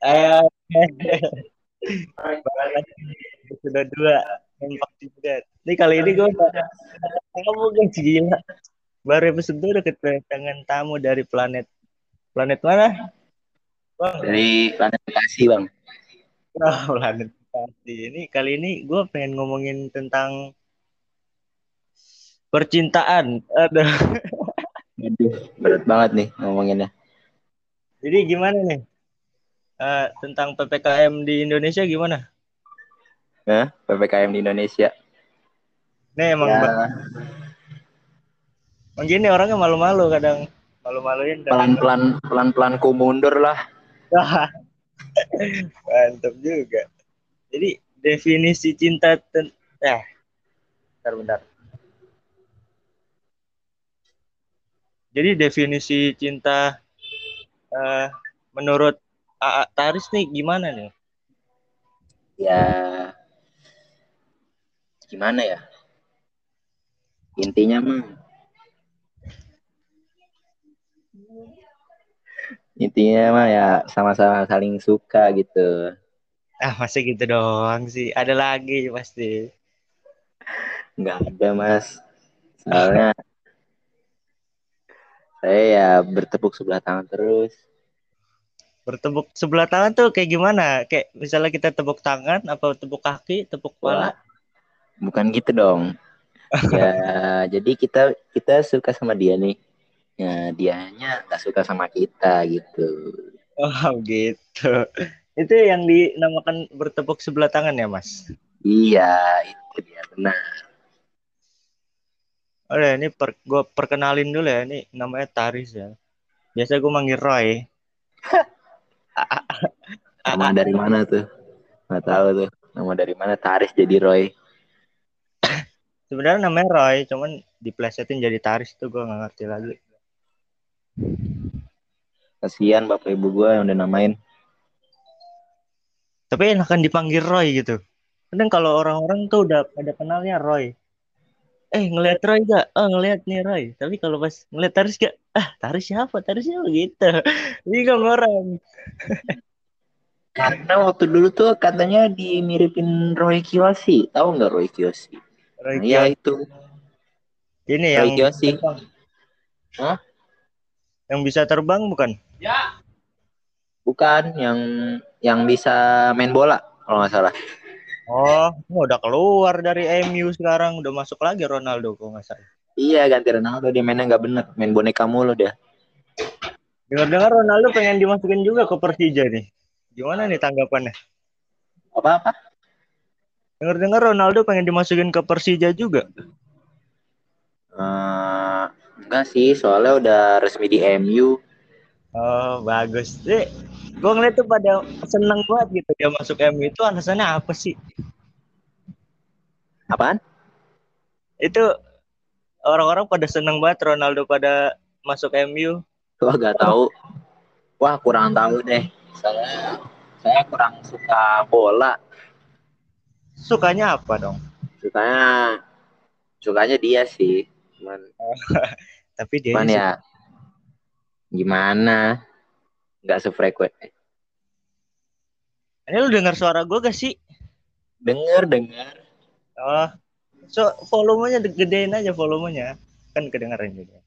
Ayo. sudah dua. Ini kali ini gue kamu guys gila. Baru episode udah kedatangan tamu dari planet planet mana? Bang. Dari planet Bekasi bang. Oh, planet Bekasi. Ini kali ini gue pengen ngomongin tentang percintaan. Aduh. Aduh, berat banget nih ngomonginnya. Jadi gimana nih? Uh, tentang PPKM di Indonesia gimana? Ya, PPKM di Indonesia. Nih emang ya. Emang gini orangnya malu-malu kadang malu-maluin. Pelan-pelan pelan-pelan ku mundur lah. Mantap juga. Jadi definisi cinta ten ya. Bentar bentar. Jadi definisi cinta uh, menurut AA Taris nih gimana nih? Ya gimana ya? Intinya mah intinya mah ya sama-sama saling suka gitu. Ah masih gitu doang sih. Ada lagi pasti. Nggak ada mas. Soalnya saya ya bertepuk sebelah tangan terus bertepuk sebelah tangan tuh kayak gimana? Kayak misalnya kita tepuk tangan apa tepuk kaki tepuk kepala? Bukan gitu dong. Ya jadi kita kita suka sama dia nih. Ya dianya nggak suka sama kita gitu. Oh gitu. Itu yang dinamakan bertepuk sebelah tangan ya mas? Iya itu dia benar. Ya, ini per, gue perkenalin dulu ya. Ini namanya Taris ya. Biasa gue manggil Roy. Nama dari mana tuh? Gak tahu tuh. Nama dari mana Taris jadi Roy? Sebenarnya namanya Roy, cuman diplesetin jadi Taris tuh gue gak ngerti lagi. Kasihan bapak ibu gue yang udah namain. Tapi enakan dipanggil Roy gitu. Kadang kalau orang-orang tuh udah pada kenalnya Roy eh ngeliat Roy gak? Oh ngeliat nih Roy. Tapi kalau pas ngeliat Taris gak? Ah Taris siapa? Taris siapa gitu. Bingung orang. Karena waktu dulu tuh katanya dimiripin Roy Kiyoshi. Tahu nggak Roy Kiyoshi? Roy nah, ya itu. Ini Roy yang Kiyoshi. Hah? Yang bisa terbang bukan? Ya. Bukan, yang yang bisa main bola kalau nggak salah. Oh, udah keluar dari MU sekarang, udah masuk lagi Ronaldo kok nggak salah. Iya, ganti Ronaldo dia mainnya nggak bener, main boneka mulu dia. Dengar-dengar Ronaldo pengen dimasukin juga ke Persija nih. Gimana nih tanggapannya? Apa-apa? Dengar-dengar Ronaldo pengen dimasukin ke Persija juga. Uh, enggak sih, soalnya udah resmi di MU. Oh, bagus. sih gue ngeliat tuh pada seneng banget gitu dia masuk MU itu alasannya apa sih? Apaan? Itu orang-orang pada seneng banget Ronaldo pada masuk MU. Wah gak tahu. Wah kurang tahu deh. Saya saya kurang suka bola. Sukanya apa dong? Sukanya sukanya dia sih. Cuman tapi dia cuman ya gimana? nggak sefrekuensi. Ini lu dengar suara gue gak sih? Dengar, dengar. Oh, so volumenya gedein aja volumenya, kan kedengaran juga.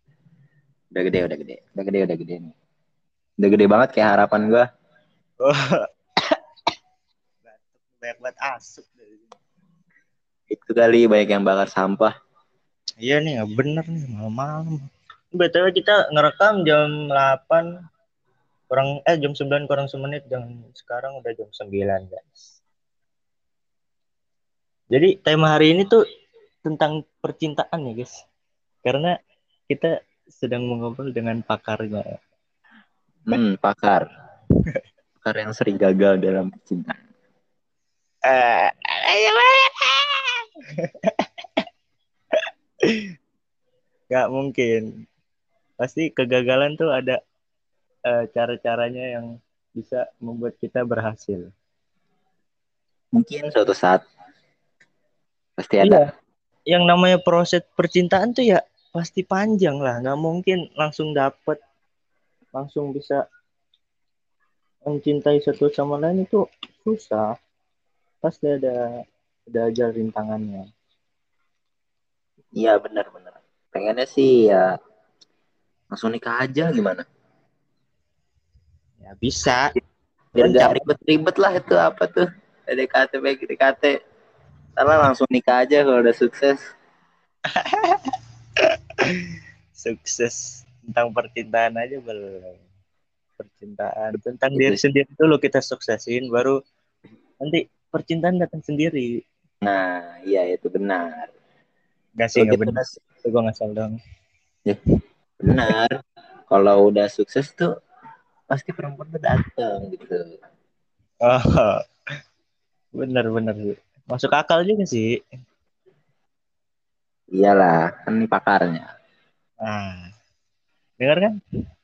Udah gede, udah gede, udah gede, udah gede nih. Udah gede banget kayak harapan gue. Banyak banget asuk. Itu kali banyak yang bakar sampah. Iya nih, nggak bener nih malam-malam. Betul kita ngerekam jam 8 kurang eh jam 9 kurang semenit jam sekarang udah jam 9 guys jadi tema hari ini tuh tentang percintaan ya guys karena kita sedang mengobrol dengan pakarnya hmm pakar pakar yang sering gagal dalam percintaan uh, Gak mungkin. Pasti kegagalan tuh ada uh, cara-caranya yang bisa membuat kita berhasil. Mungkin suatu saat pasti ada. Iya. Yang namanya proses percintaan tuh ya pasti panjang lah, nggak mungkin langsung dapet, langsung bisa mencintai satu sama lain itu susah. Pasti ada ada aja rintangannya. Iya benar-benar pengennya sih ya langsung nikah aja gimana? Ya bisa. Biar gak cap- ribet-ribet lah itu apa tuh? PDKT PDKT karena langsung nikah aja kalau udah sukses. Sukses. Tentang percintaan aja belum percintaan. Tentang Itu diri sendiri dulu kita suksesin baru nanti percintaan datang sendiri. Nah iya itu benar. Gak sih nggak kita benar. Udah- gue ngasal dong. Benar. Kalau udah sukses tuh pasti perempuan tuh datang gitu. Oh, bener bener masuk akal juga sih. Iyalah kan ini pakarnya. Nah dengar kan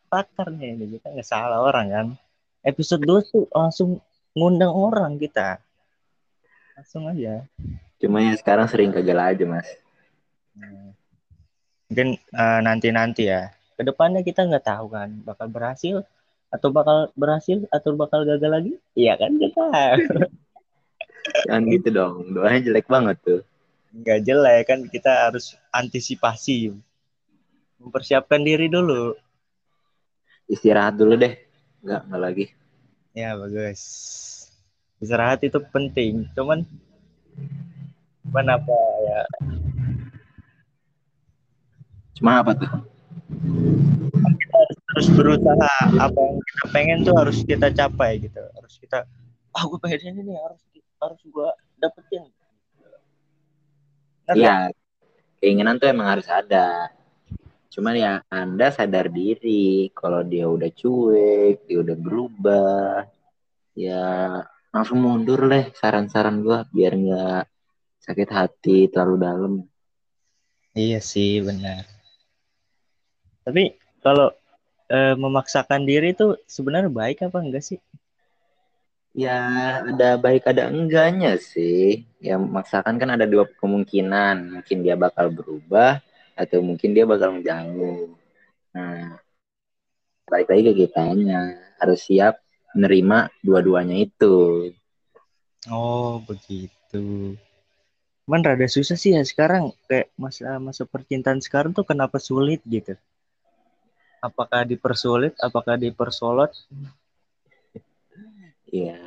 pakarnya ini kita nggak salah orang kan? Episode 2 tuh langsung ngundang orang kita. Langsung aja. Cuma ya sekarang sering gagal aja mas. Nah, mungkin nanti nanti ya. Ke depannya kita nggak tahu kan bakal berhasil atau bakal berhasil atau bakal gagal lagi? Iya kan kita jangan gitu dong. Doanya jelek banget tuh. Nggak jelek kan kita harus antisipasi. Mempersiapkan diri dulu istirahat dulu deh. Nggak nggak lagi. Ya bagus. Istirahat itu penting. Cuman cuman apa ya? Cuma apa tuh? Harus berusaha. Apa yang kita pengen tuh harus kita capai gitu. Harus kita ah gue pengen ini nih. Harus harus gue dapetin? Iya, keinginan tuh emang harus ada. Cuman ya Anda sadar diri kalau dia udah cuek, dia udah berubah, ya langsung mundur leh saran-saran gua biar nggak sakit hati terlalu dalam. Iya sih benar. Tapi kalau eh, memaksakan diri itu sebenarnya baik apa enggak sih? Ya ada baik ada enggaknya sih. Ya maksakan kan ada dua kemungkinan. Mungkin dia bakal berubah atau mungkin dia bakal menjauh. Nah, balik lagi ke kitanya. Harus siap menerima dua-duanya itu. Oh begitu. Cuman rada susah sih ya sekarang kayak masa masa percintaan sekarang tuh kenapa sulit gitu? Apakah dipersulit? Apakah dipersolot? Ya,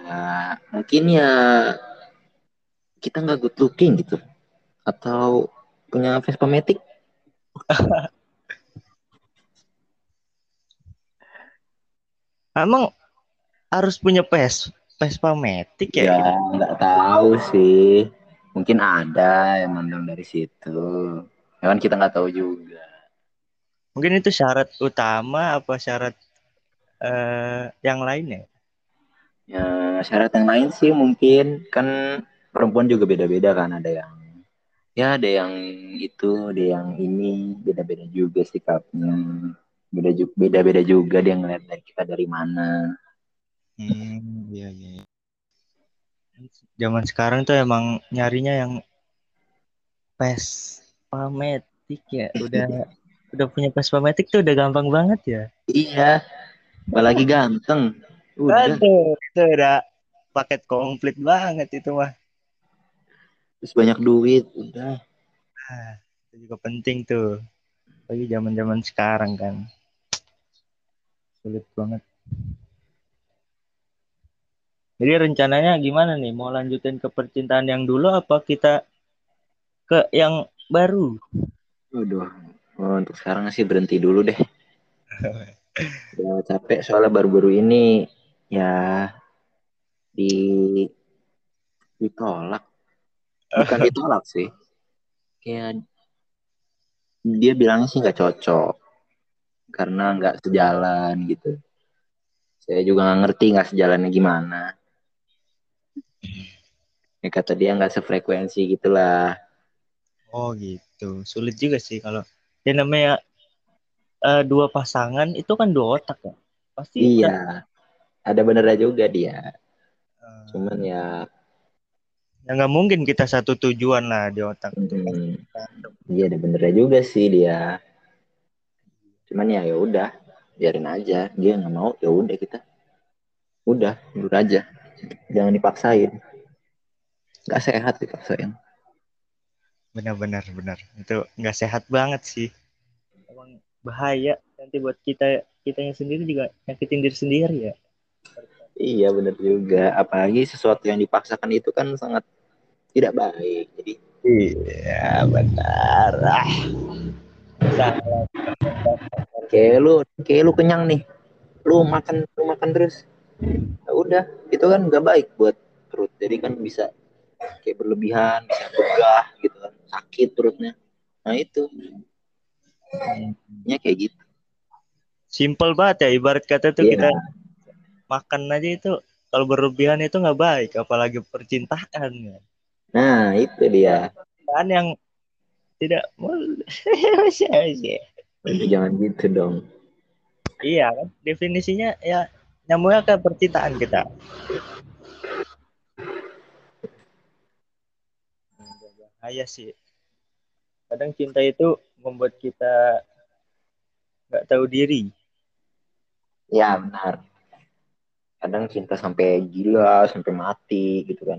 mungkin ya kita nggak good looking gitu. Atau punya Vespa Matic. Emang harus punya pes Vespa Matic ya? Ya, nggak tahu sih. Mungkin ada yang mandang dari situ. Ya kan kita nggak tahu juga. Mungkin itu syarat utama apa syarat eh, yang lainnya? Ya, syarat yang lain sih mungkin kan perempuan juga beda-beda kan. Ada yang ya ada yang itu, ada yang ini, beda-beda juga sikapnya. Beda ju- beda-beda juga dia ngeliat dari kita dari mana. Hmm, iya iya. Zaman sekarang tuh emang nyarinya yang Vespa Matic ya. Udah udah punya Vespa Matic tuh udah gampang banget ya. Iya, apalagi ganteng. Udah, Aduh, itu udah paket komplit banget itu mah. Terus banyak duit, udah. Ah, itu juga penting tuh. Lagi zaman-zaman sekarang kan. Sulit banget. Jadi rencananya gimana nih? Mau lanjutin ke percintaan yang dulu apa kita ke yang baru? Waduh, oh, untuk sekarang sih berhenti dulu deh. Udah capek soalnya baru-baru ini ya di ditolak. Bukan ditolak sih. Kayak dia bilangnya sih nggak cocok karena nggak sejalan gitu. Saya juga nggak ngerti nggak sejalannya gimana. Ya kata dia nggak sefrekuensi gitulah. Oh gitu. Sulit juga sih kalau ya namanya eh, dua pasangan itu kan dua otak ya. Pasti Iya, ada benernya juga dia. eh, Cuman ya, ya nggak mungkin kita satu tujuan lah di otak itu. hmm, iya ada benernya juga sih dia. Cuman ya ya udah, biarin aja. Dia nggak mau, ya udah kita. udah mundur aja jangan dipaksain nggak sehat dipaksain benar-benar benar itu nggak sehat banget sih emang bahaya nanti buat kita kitanya sendiri juga nyakitin diri sendiri ya iya benar juga. Apalagi sesuatu yang dipaksakan itu kan sangat tidak baik. Jadi iya benar. Ah. kayak lu kayak lu kenyang nih. Lu makan lu makan terus. Ya udah itu kan nggak baik buat perut. Jadi kan bisa kayak berlebihan bisa begah gitu kan. Sakit perutnya. Nah itu. Ya kayak gitu. Simple banget ya ibarat kata tuh yeah. kita makan aja itu kalau berlebihan itu nggak baik apalagi percintaan ya. nah itu dia. Kan yang tidak jangan gitu dong. Iya kan? Definisinya ya nyambungnya ke percintaan kita. Bahaya sih. Kadang cinta itu membuat kita nggak tahu diri. Ya benar kadang cinta sampai gila sampai mati gitu kan.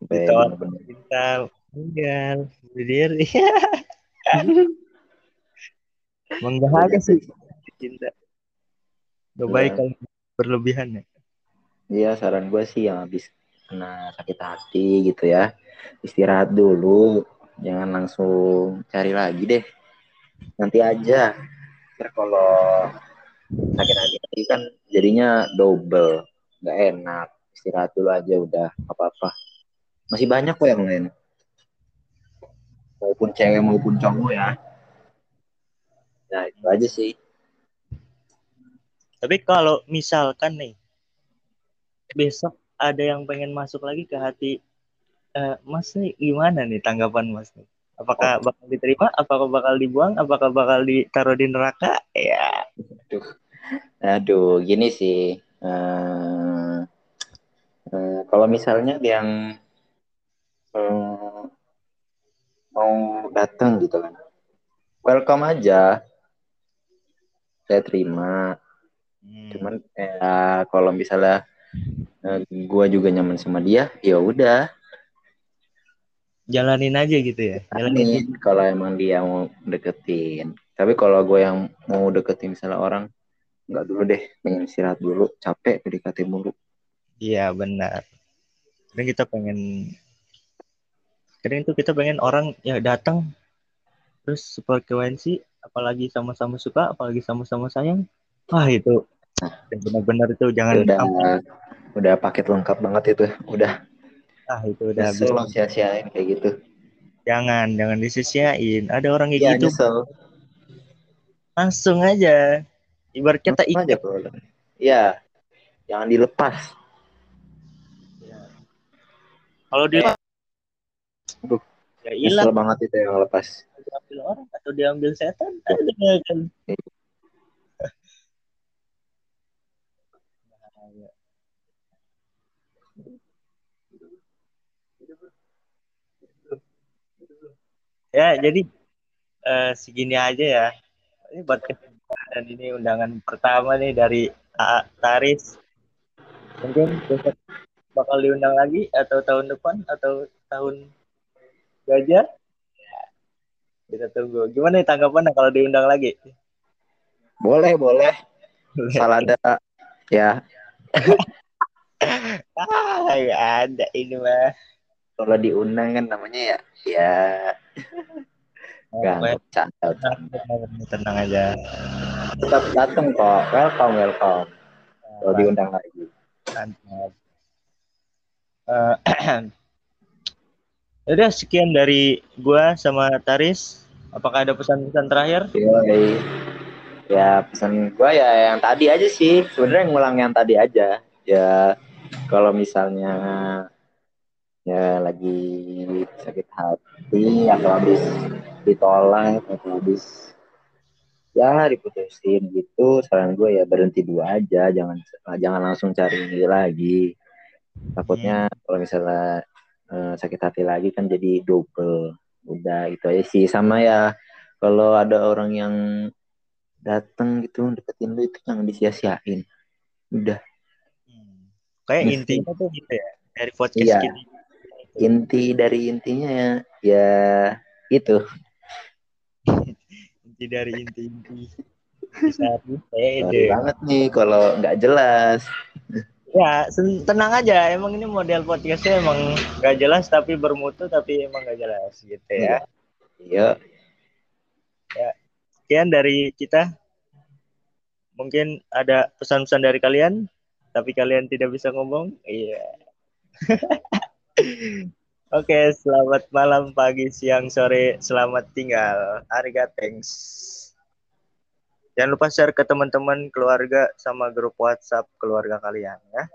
Sampai bener cinta meninggal berdiri menggahaya sih. cinta. Gak baik kalau berlebihan ya. Iya saran gue sih yang habis kena sakit hati gitu ya istirahat dulu. Jangan langsung cari lagi deh. Nanti aja. Ntar kalau sakit hati kan jadinya double. Nggak enak. Istirahat dulu aja udah. Apa apa masih banyak kok yang lain. Maupun cewek maupun cowok ya. Nah itu aja sih. Tapi kalau misalkan nih besok ada yang pengen masuk lagi ke hati uh, Mas nih gimana nih tanggapan Mas nih? Apakah oh. bakal diterima? Apakah bakal dibuang? Apakah bakal ditaruh di neraka? Ya. Aduh, aduh, gini sih. Uh, uh, kalau misalnya yang uh, mau datang gitu kan, welcome aja. Saya terima. Hmm. Cuman ya kalau misalnya uh, gue juga nyaman sama dia ya udah jalanin aja gitu ya jalanin. kalau emang dia mau deketin tapi kalau gue yang mau deketin misalnya orang nggak dulu deh pengen istirahat dulu capek PDKT mulu. Iya benar. Dan kita pengen kadang itu kita pengen orang ya datang terus sefrekuensi apalagi sama-sama suka apalagi sama-sama sayang. Wah itu benar-benar itu jangan udah udah paket lengkap banget itu udah ah itu udah habis. Lo sia-siain kayak gitu. Jangan jangan disia-siain ada orang kayak ya, gitu. nyesel. langsung aja. Ibarat kita ikat aja bro ya jangan dilepas. Ya. kalau dia Aduh, ya hilang. banget itu yang lepas. Diambil orang atau diambil setan ada kan ya jadi uh, segini aja ya. Ini buat dan ini undangan pertama nih dari A Taris. Mungkin besok bakal diundang lagi atau tahun depan atau tahun gajah ya, kita tunggu. Gimana nih tanggapan kalau diundang lagi? Boleh boleh. Salah ada ya. Ah ada ini mah kalau diundang kan namanya ya ya Gak, bercanda, Tenang aja. Tetap datang kok. Welcome, welcome. Kalau diundang lagi. Mantap. Uh, Udah sekian dari gua sama Taris. Apakah ada pesan-pesan terakhir? Yoi. Ya pesan gua ya yang tadi aja sih. Sebenarnya ngulang yang tadi aja. Ya kalau misalnya ya lagi sakit hati atau habis ditolak atau habis ya diputusin gitu saran gue ya berhenti dulu aja jangan jangan langsung cari lagi takutnya hmm. kalau misalnya uh, sakit hati lagi kan jadi double udah itu aja sih sama ya kalau ada orang yang datang gitu deketin lu itu jangan disia-siain udah hmm. Kayak Mesti. intinya tuh gitu ya dari podcast Iya. kita. Inti dari intinya ya, ya itu. Inti dari inti-inti. Bisa Sorry banget nih kalau nggak jelas. Ya, tenang aja. Emang ini model podcastnya emang gak jelas tapi bermutu tapi emang gak jelas gitu ya. Iya. Sekian dari kita. Mungkin ada pesan-pesan dari kalian, tapi kalian tidak bisa ngomong. Iya. Oke, selamat malam, pagi, siang, sore, selamat tinggal. Ariga, thanks. Jangan lupa share ke teman-teman, keluarga, sama grup WhatsApp keluarga kalian ya.